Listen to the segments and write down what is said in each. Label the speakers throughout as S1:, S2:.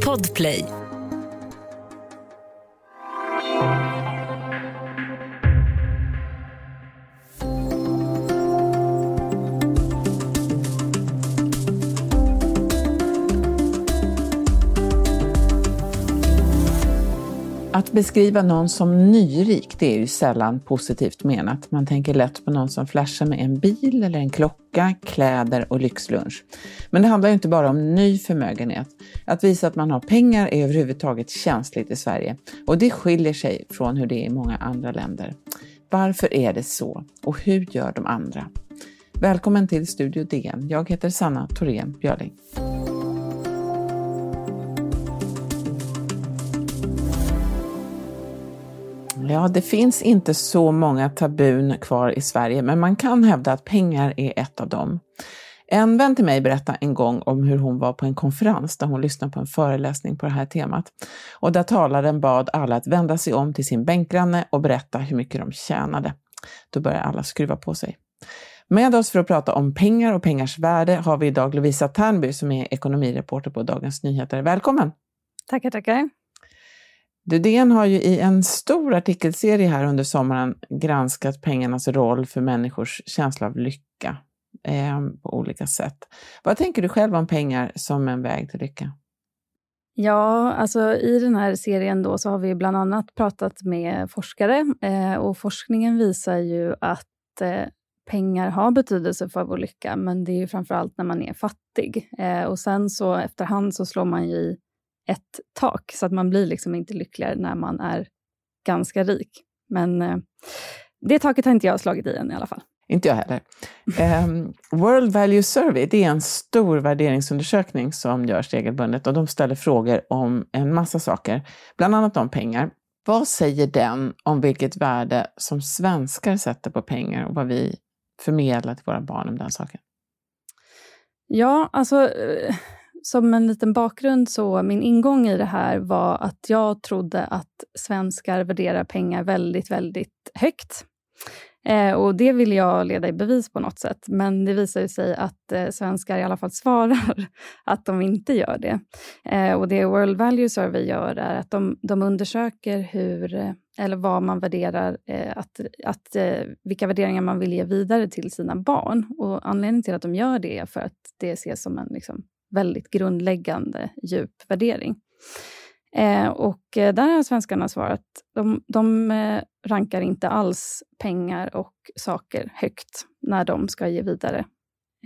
S1: Podplay.
S2: Beskriva någon som nyrik, det är ju sällan positivt menat. Man tänker lätt på någon som flashar med en bil eller en klocka, kläder och lyxlunch. Men det handlar ju inte bara om ny förmögenhet. Att visa att man har pengar är överhuvudtaget känsligt i Sverige och det skiljer sig från hur det är i många andra länder. Varför är det så? Och hur gör de andra? Välkommen till Studio DN. Jag heter Sanna Thorén Björling. Ja, det finns inte så många tabun kvar i Sverige, men man kan hävda att pengar är ett av dem. En vän till mig berättade en gång om hur hon var på en konferens där hon lyssnade på en föreläsning på det här temat. Och där talaren bad alla att vända sig om till sin bänkgranne och berätta hur mycket de tjänade. Då började alla skruva på sig. Med oss för att prata om pengar och pengars värde har vi idag Lovisa Ternby som är ekonomireporter på Dagens Nyheter. Välkommen!
S3: Tackar, tackar.
S2: DN har ju i en stor artikelserie här under sommaren granskat pengarnas roll för människors känsla av lycka eh, på olika sätt. Vad tänker du själv om pengar som en väg till lycka?
S3: Ja, alltså i den här serien då så har vi bland annat pratat med forskare eh, och forskningen visar ju att eh, pengar har betydelse för vår lycka, men det är ju framför allt när man är fattig. Eh, och sen så efterhand så slår man ju i ett tak, så att man blir liksom inte lyckligare när man är ganska rik. Men eh, det taket har inte jag slagit i än i alla fall.
S2: Inte jag heller. Um, World Value Survey det är en stor värderingsundersökning som görs regelbundet och de ställer frågor om en massa saker, bland annat om pengar. Vad säger den om vilket värde som svenskar sätter på pengar och vad vi förmedlar till våra barn om den saken?
S3: Ja, alltså eh, som en liten bakgrund så min ingång i det här var att jag trodde att svenskar värderar pengar väldigt, väldigt högt. Eh, och det vill jag leda i bevis på något sätt. Men det visar sig att eh, svenskar i alla fall svarar att de inte gör det. Eh, och det World Value Survey gör är att de, de undersöker hur, eh, eller vad man värderar, eh, att, att, eh, vilka värderingar man vill ge vidare till sina barn. Och anledningen till att de gör det är för att det ses som en liksom, väldigt grundläggande djup värdering. Eh, och eh, där har svenskarna svarat de, de eh, rankar inte alls pengar och saker högt när de ska ge vidare,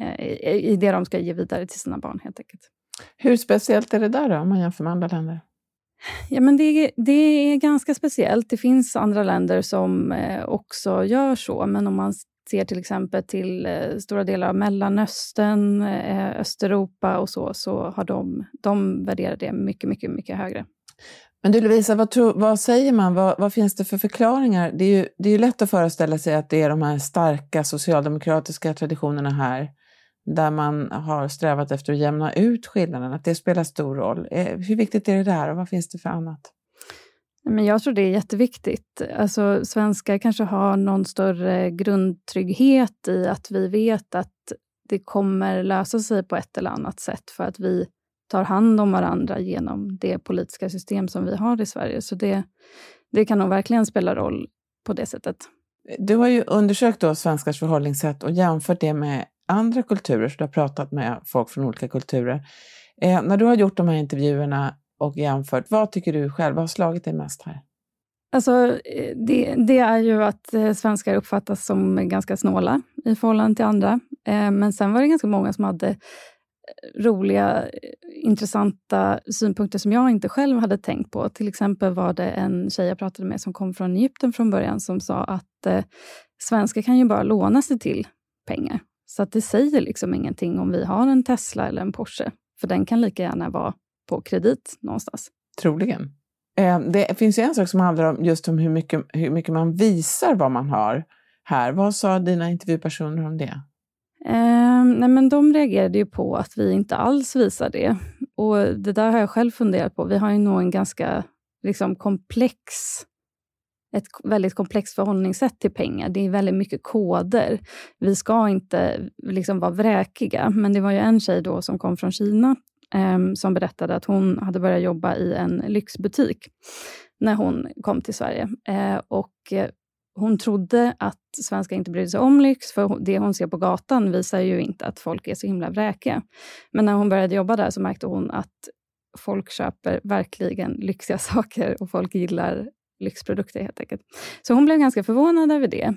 S3: eh, i, det de ska ge vidare till sina barn helt enkelt.
S2: Hur speciellt är det där då, om man jämför med andra länder?
S3: Ja, men det, det är ganska speciellt. Det finns andra länder som också gör så, men om man ser till exempel till eh, stora delar av Mellanöstern, eh, Östeuropa och så, så har de, de värderat det mycket, mycket, mycket högre.
S2: Men du Lovisa, vad, tror, vad säger man? Vad, vad, finns det för förklaringar? Det är, ju, det är ju lätt att föreställa sig att det är de här starka socialdemokratiska traditionerna här, där man har strävat efter att jämna ut skillnaderna, att det spelar stor roll. Eh, hur viktigt är det där och vad finns det för annat?
S3: Men jag tror det är jätteviktigt. Alltså, svenskar kanske har någon större grundtrygghet i att vi vet att det kommer lösa sig på ett eller annat sätt för att vi tar hand om varandra genom det politiska system som vi har i Sverige. Så det, det kan nog verkligen spela roll på det sättet.
S2: Du har ju undersökt då svenskars förhållningssätt och jämfört det med andra kulturer, så du har pratat med folk från olika kulturer. Eh, när du har gjort de här intervjuerna och jämfört, vad tycker du själv har slagit dig mest här?
S3: Alltså, eh, det, det, är ju att eh, svenskar uppfattas som ganska snåla i förhållande till andra. Eh, men sen var det ganska många som hade roliga, intressanta synpunkter som jag inte själv hade tänkt på. Till exempel var det en tjej jag pratade med som kom från Egypten från början som sa att eh, svenskar kan ju bara låna sig till pengar. Så att det säger liksom ingenting om vi har en Tesla eller en Porsche. För den kan lika gärna vara på kredit någonstans.
S2: Troligen. Eh, det finns ju en sak som handlar om just om hur mycket, hur mycket man visar vad man har här. Vad sa dina intervjupersoner om det?
S3: Eh, nej men de reagerade ju på att vi inte alls visar det. Och Det där har jag själv funderat på. Vi har ju nog en ganska liksom, komplex ett väldigt komplext förhållningssätt till pengar. Det är väldigt mycket koder. Vi ska inte liksom vara vräkiga, men det var ju en tjej då som kom från Kina Ehm, som berättade att hon hade börjat jobba i en lyxbutik när hon kom till Sverige. Eh, och eh, hon trodde att svenskar inte brydde sig om lyx, för det hon ser på gatan visar ju inte att folk är så himla vräkiga. Men när hon började jobba där så märkte hon att folk köper verkligen lyxiga saker och folk gillar lyxprodukter helt enkelt. Så hon blev ganska förvånad över det.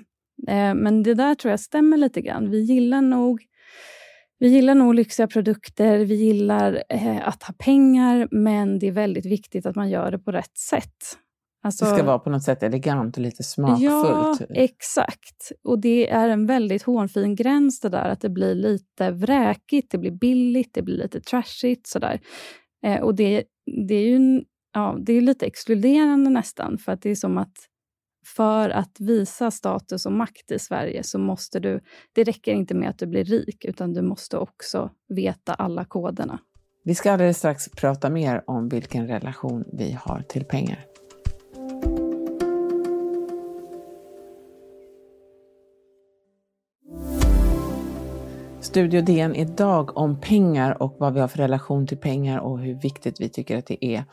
S3: Eh, men det där tror jag stämmer lite grann. Vi gillar nog vi gillar nog lyxiga produkter, vi gillar eh, att ha pengar, men det är väldigt viktigt att man gör det på rätt sätt.
S2: Alltså, det ska vara på något sätt elegant och lite smakfullt.
S3: Ja, exakt. Och det är en väldigt hårfin gräns det där att det blir lite vräkigt, det blir billigt, det blir lite trashigt. Sådär. Eh, och det, det är ju ja, det är lite exkluderande nästan, för att det är som att för att visa status och makt i Sverige så måste du... Det räcker inte med att du blir rik, utan du måste också veta alla koderna.
S2: Vi ska alldeles strax prata mer om vilken relation vi har till pengar. Studio DN idag om pengar och vad vi har för relation till pengar och hur viktigt vi tycker att det är.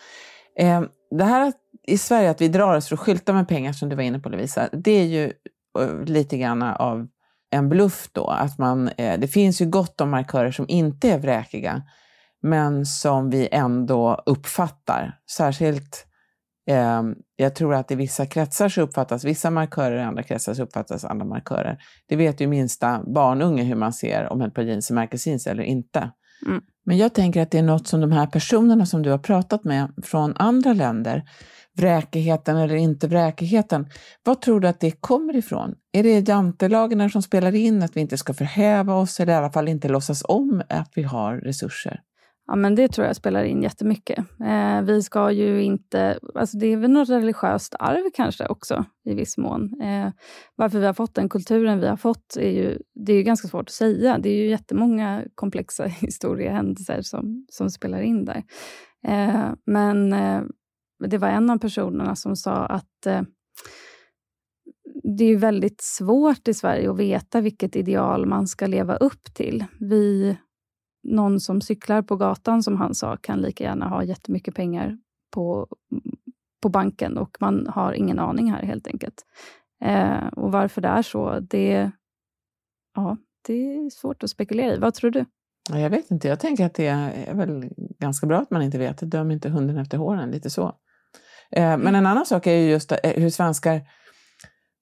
S2: Eh, det här i Sverige, att vi drar oss för att skylta med pengar som du var inne på Lovisa, det är ju eh, lite grann av en bluff då. Att man, eh, det finns ju gott om markörer som inte är vräkiga, men som vi ändå uppfattar. Särskilt, eh, jag tror att i vissa kretsar så uppfattas vissa markörer, i andra kretsar så uppfattas andra markörer. Det vet ju minsta barnunge hur man ser om ett par jeans är märkesjeans eller inte. Mm. Men jag tänker att det är något som de här personerna som du har pratat med från andra länder, vräkigheten eller inte vräkigheten, vad tror du att det kommer ifrån? Är det jantelagarna som spelar in, att vi inte ska förhäva oss eller i alla fall inte låtsas om att vi har resurser?
S3: Ja, men det tror jag spelar in jättemycket. Eh, vi ska ju inte... Alltså det är väl något religiöst arv kanske också, i viss mån. Eh, varför vi har fått den kulturen vi har fått är ju, det är ju ganska svårt att säga. Det är ju jättemånga komplexa historiehändelser som, som spelar in där. Eh, men eh, det var en av personerna som sa att eh, det är väldigt svårt i Sverige att veta vilket ideal man ska leva upp till. Vi någon som cyklar på gatan, som han sa, kan lika gärna ha jättemycket pengar på, på banken och man har ingen aning här helt enkelt. Eh, och varför det är så, det, ja, det är svårt att spekulera i. Vad tror du?
S2: Jag vet inte. Jag tänker att det är väl ganska bra att man inte vet. Döm inte hunden efter håren, lite så. Eh, men en annan sak är ju just eh, hur svenskar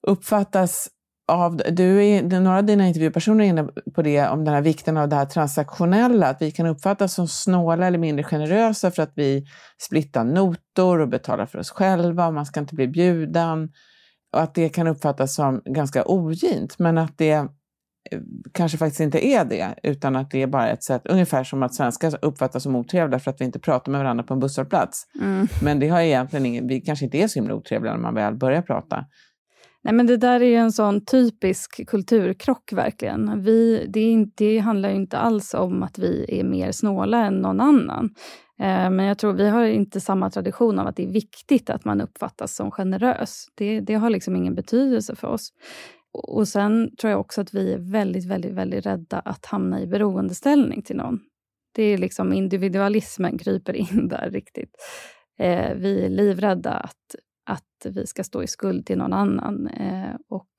S2: uppfattas av, du är, några av dina intervjupersoner är inne på det, om den här vikten av det här transaktionella, att vi kan uppfattas som snåla eller mindre generösa för att vi splittar notor och betalar för oss själva och man ska inte bli bjuden. Och att det kan uppfattas som ganska ogint, men att det eh, kanske faktiskt inte är det, utan att det är bara ett sätt, ungefär som att svenskar uppfattas som otrevliga för att vi inte pratar med varandra på en busshållplats. Mm. Men det har egentligen ingen, vi kanske inte är så himla otrevliga när man väl börjar prata.
S3: Nej, men det där är ju en sån typisk kulturkrock verkligen. Vi, det, det handlar ju inte alls om att vi är mer snåla än någon annan. Eh, men jag tror vi har inte samma tradition av att det är viktigt att man uppfattas som generös. Det, det har liksom ingen betydelse för oss. Och sen tror jag också att vi är väldigt, väldigt, väldigt rädda att hamna i beroendeställning till någon. Det är liksom individualismen kryper in där riktigt. Eh, vi är livrädda att att vi ska stå i skuld till någon annan. Eh, och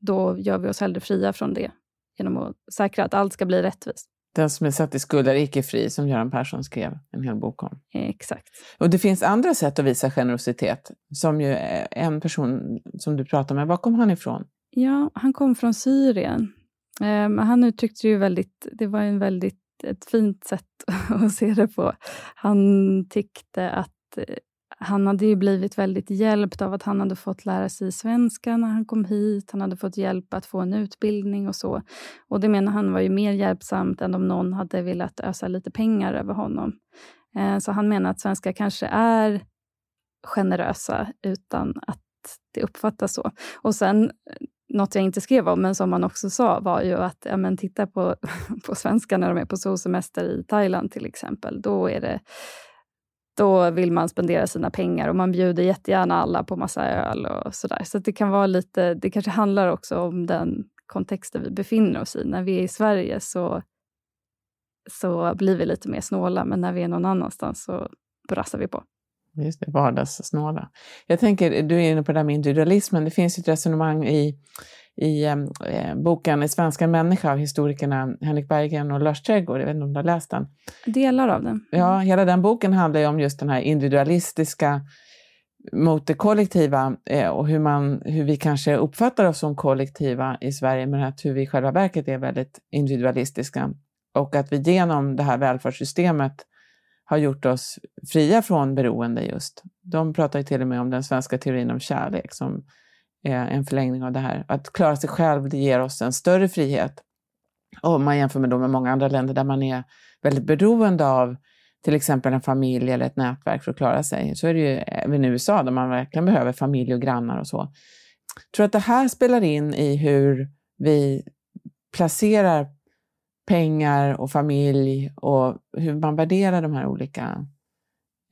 S3: då gör vi oss hellre fria från det genom att säkra att allt ska bli rättvist.
S2: Den som är satt i skuld är icke fri, som Göran Persson skrev en hel bok om.
S3: Exakt.
S2: Och det finns andra sätt att visa generositet, som ju en person som du pratar med, var kom han ifrån?
S3: Ja, han kom från Syrien. Eh, han uttryckte ju väldigt, det var en väldigt, ett fint sätt att se det på. Han tyckte att han hade ju blivit väldigt hjälpt av att han hade fått lära sig svenska när han kom hit. Han hade fått hjälp att få en utbildning och så. Och det menar han var ju mer hjälpsamt än om någon hade velat ösa lite pengar över honom. Eh, så han menar att svenskar kanske är generösa utan att det uppfattas så. Och sen eh, något jag inte skrev om, men som han också sa, var ju att ja, men titta på, på svenskar när de är på solsemester i Thailand till exempel. Då är det då vill man spendera sina pengar och man bjuder jättegärna alla på massa öl och sådär. Så det kan vara lite, det kanske handlar också om den kontexten vi befinner oss i. När vi är i Sverige så, så blir vi lite mer snåla, men när vi är någon annanstans så brassar vi på.
S2: Just det, vardagssnåla. Jag tänker, du är inne på det där med individualismen. Det finns ett resonemang i, i eh, boken I svenska människa av historikerna Henrik Berggren och Lars Trädgård. Jag vet inte om du har läst den?
S3: Delar av den.
S2: Ja, hela den boken handlar ju om just den här individualistiska mot det kollektiva eh, och hur, man, hur vi kanske uppfattar oss som kollektiva i Sverige, men att hur vi i själva verket är väldigt individualistiska. Och att vi genom det här välfärdssystemet har gjort oss fria från beroende just. De pratar ju till och med om den svenska teorin om kärlek som är en förlängning av det här. Att klara sig själv, det ger oss en större frihet. Om man jämför med, med många andra länder där man är väldigt beroende av till exempel en familj eller ett nätverk för att klara sig. Så är det ju även i USA där man verkligen behöver familj och grannar och så. Jag tror att det här spelar in i hur vi placerar pengar och familj och hur man värderar de här olika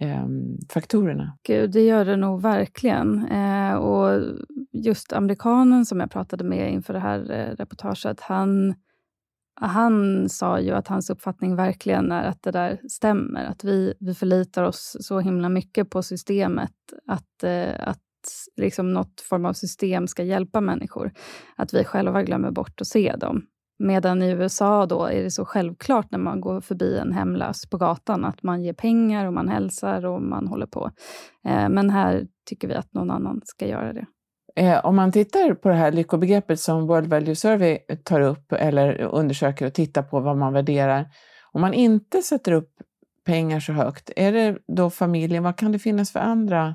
S2: eh, faktorerna.
S3: Gud, det gör det nog verkligen. Eh, och just amerikanen som jag pratade med inför det här eh, reportaget, han, han sa ju att hans uppfattning verkligen är att det där stämmer. Att vi, vi förlitar oss så himla mycket på systemet. Att, eh, att liksom något form av system ska hjälpa människor. Att vi själva glömmer bort att se dem. Medan i USA då är det så självklart när man går förbi en hemlös på gatan att man ger pengar och man hälsar och man håller på. Eh, men här tycker vi att någon annan ska göra det.
S2: Eh, om man tittar på det här lyckobegreppet som World Value Survey tar upp eller undersöker och tittar på vad man värderar. Om man inte sätter upp pengar så högt, är det då familjen? Vad kan det finnas för andra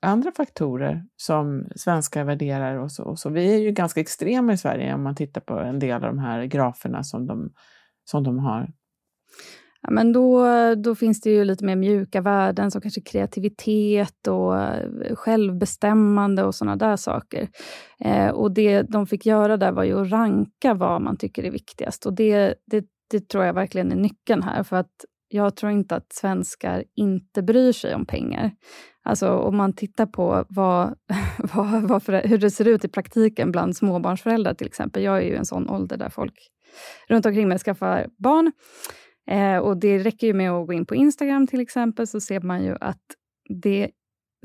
S2: andra faktorer som svenskar värderar och så, och så. Vi är ju ganska extrema i Sverige om man tittar på en del av de här graferna som de, som de har.
S3: Ja, men då, då finns det ju lite mer mjuka värden som kanske kreativitet och eh, självbestämmande och sådana där saker. Eh, och det de fick göra där var ju att ranka vad man tycker är viktigast. Och det, det, det tror jag verkligen är nyckeln här. För att jag tror inte att svenskar inte bryr sig om pengar. Alltså om man tittar på vad, vad, vad för, hur det ser ut i praktiken bland småbarnsföräldrar till exempel. Jag är ju en sån ålder där folk runt omkring mig skaffar barn. Eh, och det räcker ju med att gå in på Instagram till exempel så ser man ju att det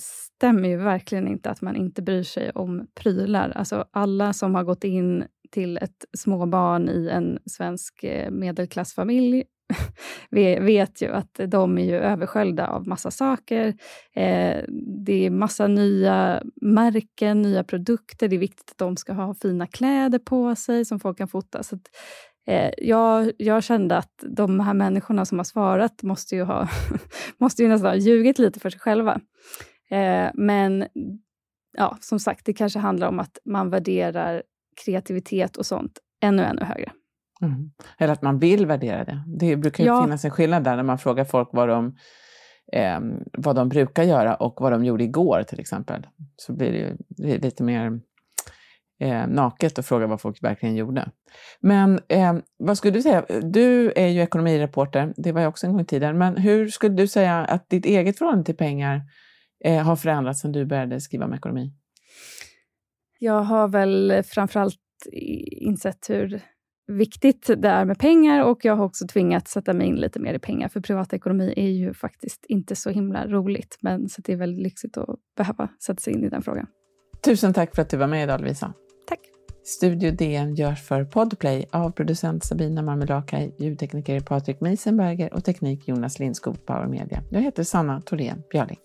S3: stämmer ju verkligen inte att man inte bryr sig om prylar. Alltså alla som har gått in till ett småbarn i en svensk eh, medelklassfamilj vet ju att de är ju översköljda av massa saker. Eh, det är massa nya märken, nya produkter. Det är viktigt att de ska ha fina kläder på sig som folk kan fota. Så att, eh, jag, jag kände att de här människorna som har svarat måste ju, ha, måste ju nästan ha ljugit lite för sig själva. Eh, men ja, som sagt, det kanske handlar om att man värderar kreativitet och sånt ännu, ännu högre.
S2: Mm. Eller att man vill värdera det. Det brukar ju ja. finnas en skillnad där när man frågar folk vad de, eh, vad de brukar göra och vad de gjorde igår till exempel. Så blir det ju lite mer eh, naket att fråga vad folk verkligen gjorde. Men eh, vad skulle du säga? Du är ju ekonomireporter, det var jag också en gång i tiden. Men hur skulle du säga att ditt eget förhållande till pengar eh, har förändrats sedan du började skriva om ekonomi?
S3: Jag har väl framförallt insett hur viktigt det är med pengar och jag har också tvingats sätta mig in lite mer i pengar, för privatekonomi är ju faktiskt inte så himla roligt, men så det är väldigt lyxigt att behöva sätta sig in i den frågan.
S2: Tusen tack för att du var med idag Lovisa. Studio DN görs för Podplay av producent Sabina Marmelakai, ljudtekniker Patrik Meisenberger och teknik Jonas Lindskog, Power Media. Jag heter Sanna Thorén Björling.